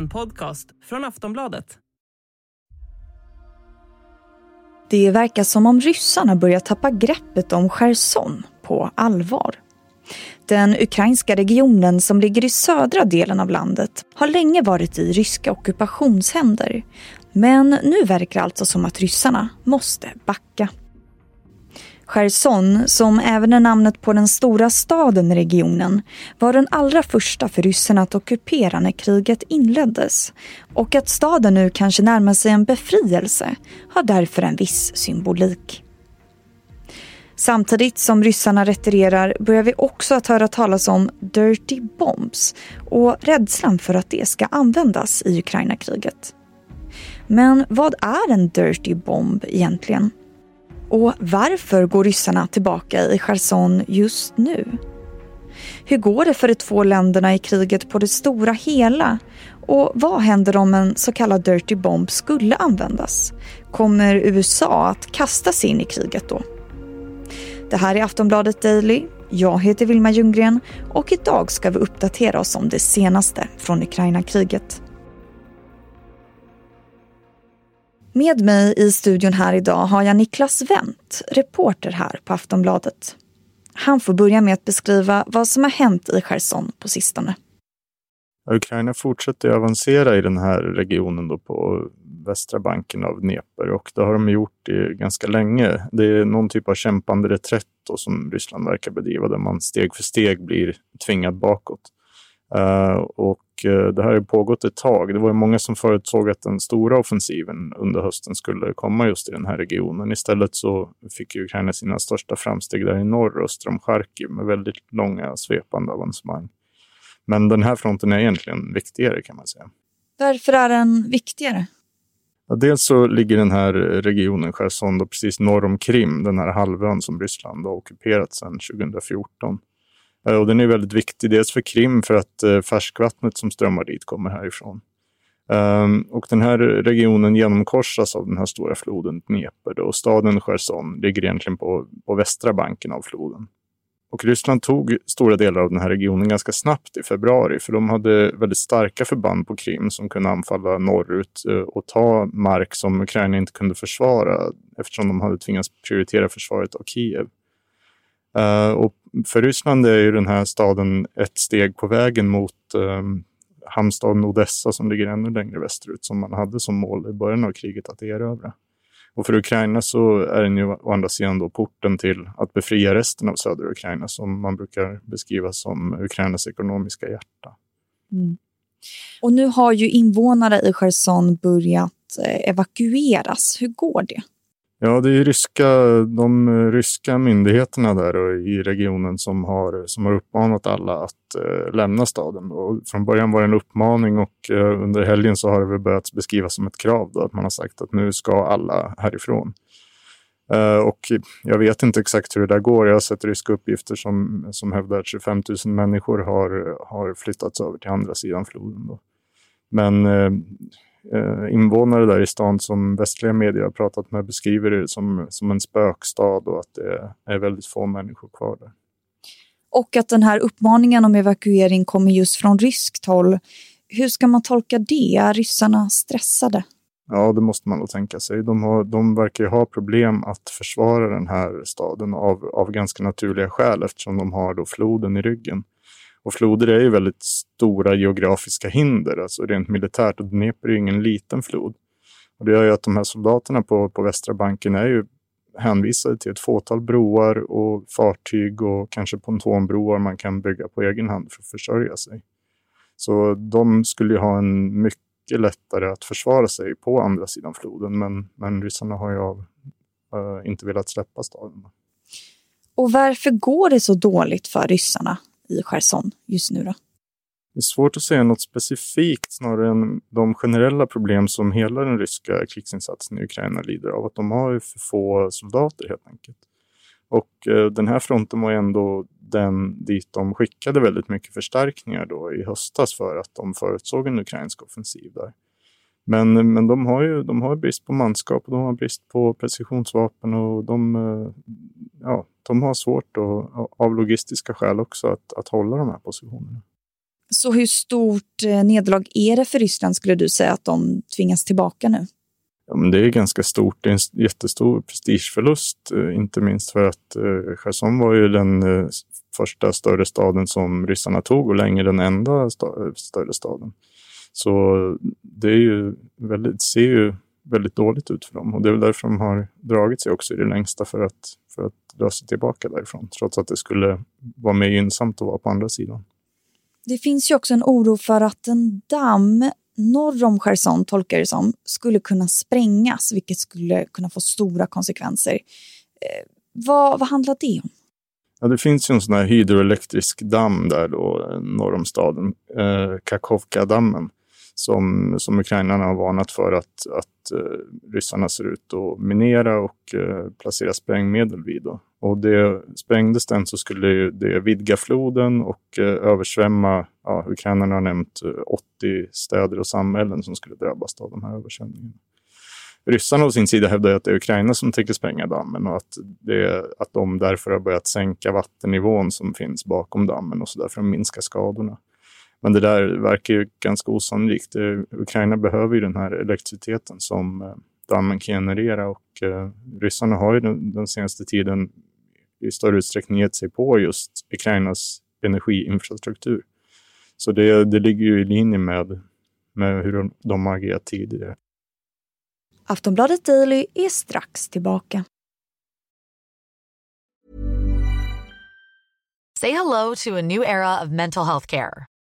En podcast från Aftonbladet. Det verkar som om ryssarna börjar tappa greppet om Cherson på allvar. Den ukrainska regionen som ligger i södra delen av landet har länge varit i ryska ockupationshänder. Men nu verkar det alltså som att ryssarna måste backa. Cherson, som även är namnet på den stora staden i regionen, var den allra första för ryssarna att ockupera när kriget inleddes. Och att staden nu kanske närmar sig en befrielse har därför en viss symbolik. Samtidigt som ryssarna retirerar börjar vi också att höra talas om dirty bombs och rädslan för att det ska användas i Ukraina-kriget. Men vad är en dirty bomb egentligen? Och varför går ryssarna tillbaka i Cherson just nu? Hur går det för de två länderna i kriget på det stora hela? Och vad händer om en så kallad dirty bomb skulle användas? Kommer USA att kasta sig in i kriget då? Det här är Aftonbladet Daily. Jag heter Vilma Ljunggren och idag ska vi uppdatera oss om det senaste från Ukraina-kriget. Med mig i studion här idag har jag Niklas Wendt, reporter här på Aftonbladet. Han får börja med att beskriva vad som har hänt i Cherson på sistone. Ukraina fortsätter avancera i den här regionen då på västra banken av Dnepr och det har de gjort i ganska länge. Det är någon typ av kämpande reträtt som Ryssland verkar bedriva där man steg för steg blir tvingad bakåt. Uh, och uh, det här har pågått ett tag. Det var många som förutsåg att den stora offensiven under hösten skulle komma just i den här regionen. Istället så fick Ukraina sina största framsteg där i norr, öster om Charkiv, med väldigt långa svepande avancemang. Men den här fronten är egentligen viktigare kan man säga. Varför är den viktigare? Dels så ligger den här regionen, Cherson, precis norr om Krim, den här halvön som Ryssland har ockuperat sedan 2014. Eh, och den är väldigt viktig, dels för Krim för att eh, färskvattnet som strömmar dit kommer härifrån. Ehm, och den här regionen genomkorsas av den här stora floden Dnepr och staden Cherson ligger egentligen på, på västra banken av floden. Och Ryssland tog stora delar av den här regionen ganska snabbt i februari för de hade väldigt starka förband på Krim som kunde anfalla norrut eh, och ta mark som Ukraina inte kunde försvara eftersom de hade tvingats prioritera försvaret av Kiev. Uh, och för Ryssland är ju den här staden ett steg på vägen mot um, hamnstaden Odessa som ligger ännu längre västerut som man hade som mål i början av kriget att erövra. Och för Ukraina så är den ju å andra sidan då porten till att befria resten av södra Ukraina som man brukar beskriva som Ukrainas ekonomiska hjärta. Mm. Och nu har ju invånare i Cherson börjat eh, evakueras. Hur går det? Ja, det är ryska, de eh, ryska myndigheterna där i regionen som har, som har uppmanat alla att eh, lämna staden. Och från början var det en uppmaning och eh, under helgen så har det väl börjat beskrivas som ett krav. Då, att man har sagt att nu ska alla härifrån. Eh, och jag vet inte exakt hur det där går. Jag har sett ryska uppgifter som, som hävdar att 25 000 människor har, har flyttats över till andra sidan floden. Då. Men eh, invånare där i stan som västliga medier har pratat med beskriver det som, som en spökstad och att det är väldigt få människor kvar där. Och att den här uppmaningen om evakuering kommer just från ryskt håll. Hur ska man tolka det? Är ryssarna stressade? Ja, det måste man nog tänka sig. De, har, de verkar ju ha problem att försvara den här staden av, av ganska naturliga skäl eftersom de har då floden i ryggen. Och floder är ju väldigt stora geografiska hinder, alltså rent militärt. Och Dnepr är ju ingen liten flod. Och det gör ju att de här soldaterna på, på västra banken är ju hänvisade till ett fåtal broar och fartyg och kanske pontonbroar man kan bygga på egen hand för att försörja sig. Så de skulle ju ha en mycket lättare att försvara sig på andra sidan floden, men, men ryssarna har ju av, äh, inte velat släppa staden. Och varför går det så dåligt för ryssarna? I Cherson just nu? Då? Det är svårt att säga något specifikt snarare än de generella problem som hela den ryska krigsinsatsen i Ukraina lider av. Att de har för få soldater helt enkelt. Och eh, den här fronten var ändå den dit de skickade väldigt mycket förstärkningar då i höstas för att de förutsåg en ukrainsk offensiv där. Men, men de, har ju de har brist på manskap och de har brist på precisionsvapen och de, eh, ja, de har svårt och, av logistiska skäl också att, att hålla de här positionerna. Så hur stort eh, nederlag är det för Ryssland skulle du säga att de tvingas tillbaka nu? Ja, men det är ganska stort. Det är en jättestor prestigeförlust, eh, inte minst för att Cherson var ju den första större staden som ryssarna tog och länge den enda större staden. Så det är ju väldigt, ser ju väldigt dåligt ut för dem och det är väl därför de har dragit sig också i det längsta för att, för att dra sig tillbaka därifrån, trots att det skulle vara mer gynnsamt att vara på andra sidan. Det finns ju också en oro för att en damm norr om Cherson, tolkar det som, skulle kunna sprängas, vilket skulle kunna få stora konsekvenser. Eh, vad, vad handlar det om? Ja, det finns ju en sån här hydroelektrisk damm där då, norr om staden, eh, Kakovka-dammen, som, som ukrainarna har varnat för att, att eh, ryssarna ser ut att minera och eh, placera sprängmedel vid. Då. Och det, sprängdes den så skulle det vidga floden och eh, översvämma, ja, ukrainarna har nämnt eh, 80 städer och samhällen som skulle drabbas av de här översvämningarna. Ryssarna å sin sida hävdar att det är Ukraina som tänker spränga dammen och att, det, att de därför har börjat sänka vattennivån som finns bakom dammen och så där för att minska skadorna. Men det där verkar ju ganska osannolikt. Ukraina behöver ju den här elektriciteten som eh, dammen kan generera och eh, ryssarna har ju den, den, senaste tiden i större utsträckning gett sig på just Ukrainas energiinfrastruktur. Så det, det ligger ju i linje med, med hur de, de har agerat tidigare. Aftonbladet Daily är strax tillbaka. Say hello to a new era of mental health care.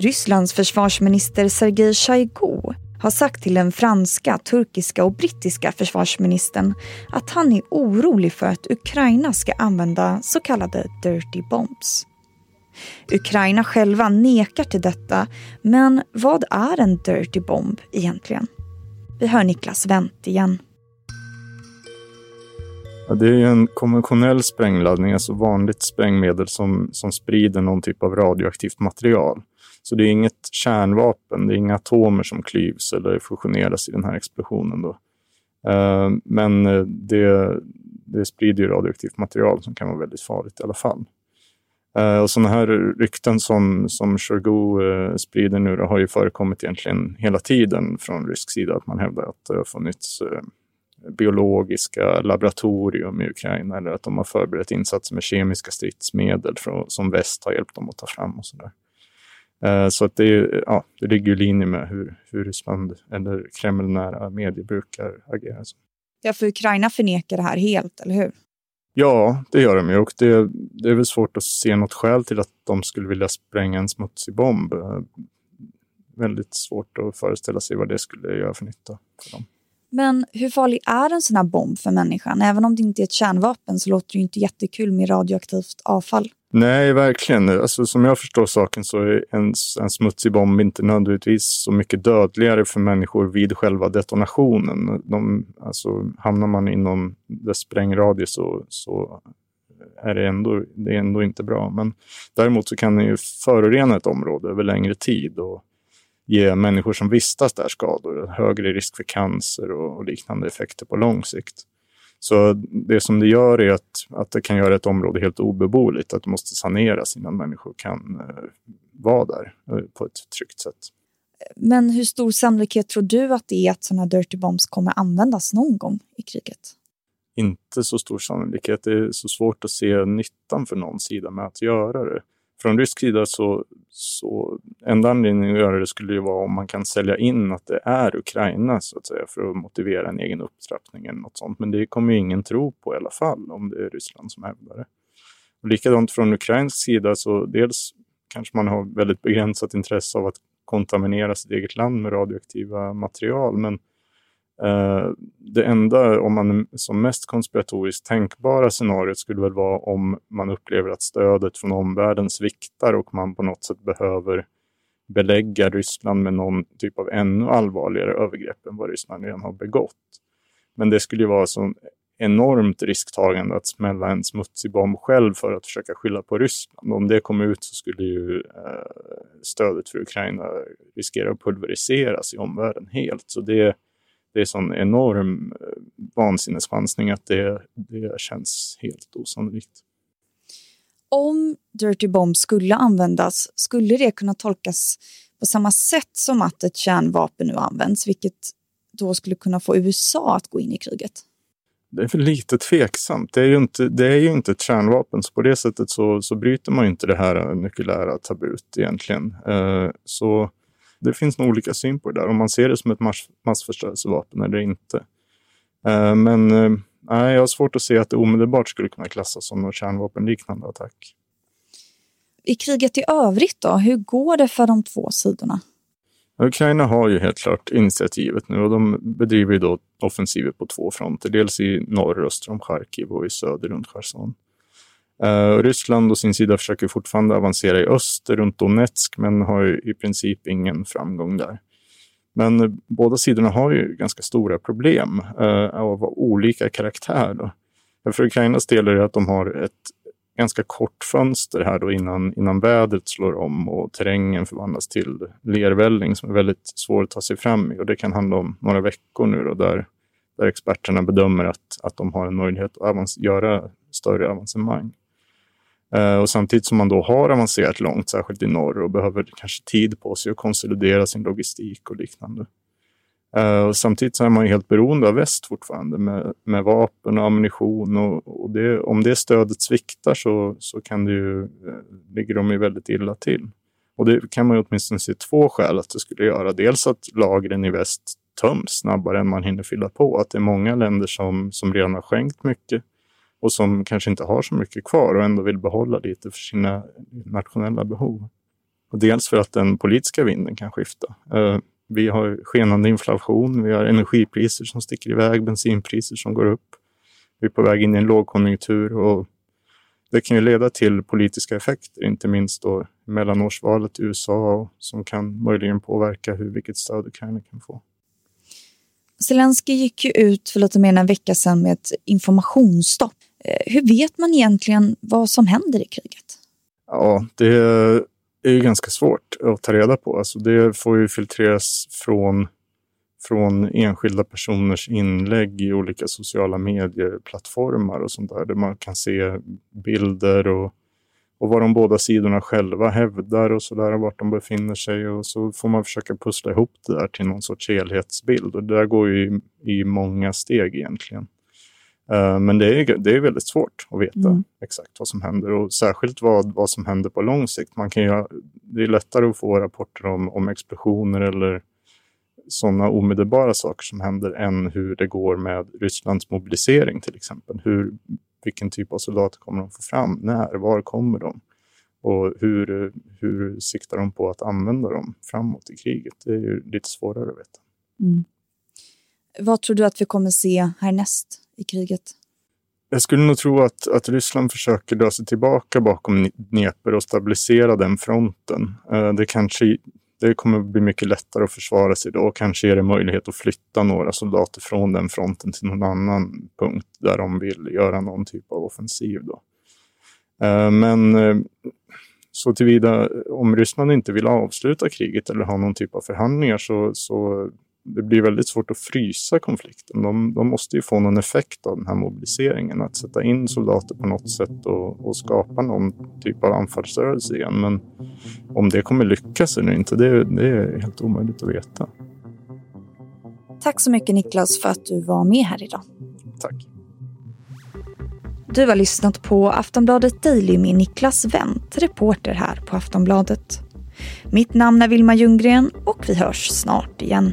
Rysslands försvarsminister Sergej Shoigu har sagt till den franska, turkiska och brittiska försvarsministern att han är orolig för att Ukraina ska använda så kallade dirty bombs. Ukraina själva nekar till detta, men vad är en dirty bomb egentligen? Vi hör Niklas Wendt igen. Ja, det är en konventionell sprängladdning, alltså vanligt sprängmedel som, som sprider någon typ av radioaktivt material. Så det är inget kärnvapen, det är inga atomer som klyvs eller fusioneras i den här explosionen. Då. Eh, men eh, det, det sprider ju radioaktivt material som kan vara väldigt farligt i alla fall. Eh, och sådana här rykten som, som Shoigu sprider nu då, har ju förekommit egentligen hela tiden från rysk sida. Att man hävdar att det har funnits biologiska laboratorium i Ukraina eller att de har förberett insatser med kemiska stridsmedel som väst har hjälpt dem att ta fram och sådär. Eh, så att det, ja, det ligger i linje med hur, hur Ryssland eller Kreml-nära medier brukar agera. Ja, för Ukraina förnekar det här helt, eller hur? Ja, det gör de ju och det, det är väl svårt att se något skäl till att de skulle vilja spränga en smutsig bomb. Eh, väldigt svårt att föreställa sig vad det skulle göra för nytta för dem. Men hur farlig är en sån här bomb för människan? Även om det inte är ett kärnvapen så låter det ju inte jättekul med radioaktivt avfall. Nej, verkligen. Alltså, som jag förstår saken så är en, en smutsig bomb inte nödvändigtvis så mycket dödligare för människor vid själva detonationen. De, alltså, hamnar man inom dess sprängradie så, så är det, ändå, det är ändå inte bra. Men däremot så kan den ju förorena ett område över längre tid och ge människor som vistas där skador, högre risk för cancer och, och liknande effekter på lång sikt. Så det som det gör är att, att det kan göra ett område helt obeboeligt, att det måste saneras innan människor kan eh, vara där eh, på ett tryggt sätt. Men hur stor sannolikhet tror du att det är att sådana dirty bombs kommer användas någon gång i kriget? Inte så stor sannolikhet. Det är så svårt att se nyttan för någon sida med att göra det från rysk sida så, så enda anledningen att göra det skulle ju vara om man kan sälja in att det är Ukraina så att säga för att motivera en egen upptrappning eller något sånt. Men det kommer ju ingen tro på i alla fall om det är Ryssland som hävdar det. Och likadant från ukrainsk sida så dels kanske man har väldigt begränsat intresse av att kontaminera sitt eget land med radioaktiva material. Men Eh, det enda, om man som mest konspiratoriskt tänkbara scenariot skulle väl vara om man upplever att stödet från omvärlden sviktar och man på något sätt behöver belägga Ryssland med någon typ av ännu allvarligare övergrepp än vad Ryssland redan har begått. Men det skulle ju vara så enormt risktagande att smälla en smutsig bomb själv för att försöka skylla på Ryssland. Om det kom ut så skulle ju eh, stödet för Ukraina riskera att pulveriseras i omvärlden helt. Så det, det är sån enorm eh, vansinneschansning att det, det känns helt osannolikt. Om Dirty Bomb skulle användas, skulle det kunna tolkas på samma sätt som att ett kärnvapen nu används, vilket då skulle kunna få USA att gå in i kriget? det är för lite tveksamt. Det är ju inte, det är ju inte ett kärnvapen, så på det sättet så, så bryter man inte det här nukleära tabut egentligen. Eh, så det finns nog olika syn på det där, om man ser det som ett mass, massförstörelsevapen eller inte. Eh, men eh, nej, jag har svårt att se att det omedelbart skulle kunna klassas som någon kärnvapenliknande attack. I kriget i övrigt då, hur går det för de två sidorna? Ukraina har ju helt klart initiativet nu och de bedriver ju då offensiver på två fronter. Dels i norr öster om Charkiv och i söder runt Cherson. Uh, Ryssland å sin sida försöker fortfarande avancera i öster runt Donetsk men har ju i princip ingen framgång där. Men uh, båda sidorna har ju ganska stora problem uh, av olika karaktär. Då. Eh, för Ukrainas del är det att de har ett ganska kort fönster här då innan, innan vädret slår om och terrängen förvandlas till lervälling som är väldigt svår att ta sig fram i. Och det kan handla om några veckor nu då, där, där experterna bedömer att, att de har en möjlighet att göra större avancemang. Eh, och samtidigt som man då har avancerat långt, särskilt i norr, och behöver kanske tid på sig att konsolidera sin logistik och liknande. Eh, och samtidigt så är man ju helt beroende av väst fortfarande med, med vapen och ammunition. Och, och det, om det stödet sviktar så, så kan det ju, eh, ligger de ju väldigt illa till. Och det kan man ju åtminstone se två skäl att det skulle göra. Dels att lagren i väst töms snabbare än man hinner fylla på. Att det är många länder som, som redan har skänkt mycket och som kanske inte har så mycket kvar och ändå vill behålla lite för sina nationella behov. Och dels för att den politiska vinden kan skifta. Eh, vi har skenande inflation, vi har energipriser som sticker iväg, bensinpriser som går upp. Vi är på väg in i en lågkonjunktur och det kan ju leda till politiska effekter, inte minst då mellanårsvalet i USA som kan möjligen påverka hur, vilket stöd Ukraina kan få. Zelensky gick ju ut för lite mer än en vecka sedan med ett informationsstopp. Eh, hur vet man egentligen vad som händer i kriget? Ja, det är ju ganska svårt att ta reda på. Alltså det får ju filtreras från, från enskilda personers inlägg i olika sociala medieplattformar och sånt där. Där man kan se bilder och, och vad de båda sidorna själva hävdar och så där, vart de befinner sig. Och så får man försöka pussla ihop det där till någon sorts helhetsbild. Och det där går ju i, i många steg egentligen. Eh, men det är, det är väldigt svårt att veta mm. exakt vad som händer och särskilt vad, vad som händer på lång sikt. Man kan ju, det är lättare att få rapporter om, om explosioner eller sådana omedelbara saker som händer än hur det går med Rysslands mobilisering till exempel. Hur, vilken typ av soldater kommer de få fram? När? Var kommer de? Och hur, hur siktar de på att använda dem framåt i kriget? Det är ju lite svårare att veta. Mm. Vad tror du att vi kommer se härnäst? I kriget? Jag skulle nog tro att, att Ryssland försöker dra sig tillbaka bakom Dnepr och stabilisera den fronten. Eh, det, kanske, det kommer bli mycket lättare att försvara sig då och kanske ger det möjlighet att flytta några soldater från den fronten till någon annan punkt där de vill göra någon typ av offensiv. Då. Eh, men eh, så tillvida, om Ryssland inte vill avsluta kriget eller ha någon typ av förhandlingar så, så det blir väldigt svårt att frysa konflikten. De, de, måste ju få någon effekt av den här mobiliseringen. Att sätta in soldater på något sätt och, och skapa någon typ av anfallsrörelse igen. Men om det kommer lyckas eller inte, det, det är helt omöjligt att veta. Tack så mycket Niklas för att du var med här idag. Tack. Du har lyssnat på Aftonbladet Daily med Niklas Wendt, reporter här på Aftonbladet. Mitt namn är Vilma Ljunggren och vi hörs snart igen.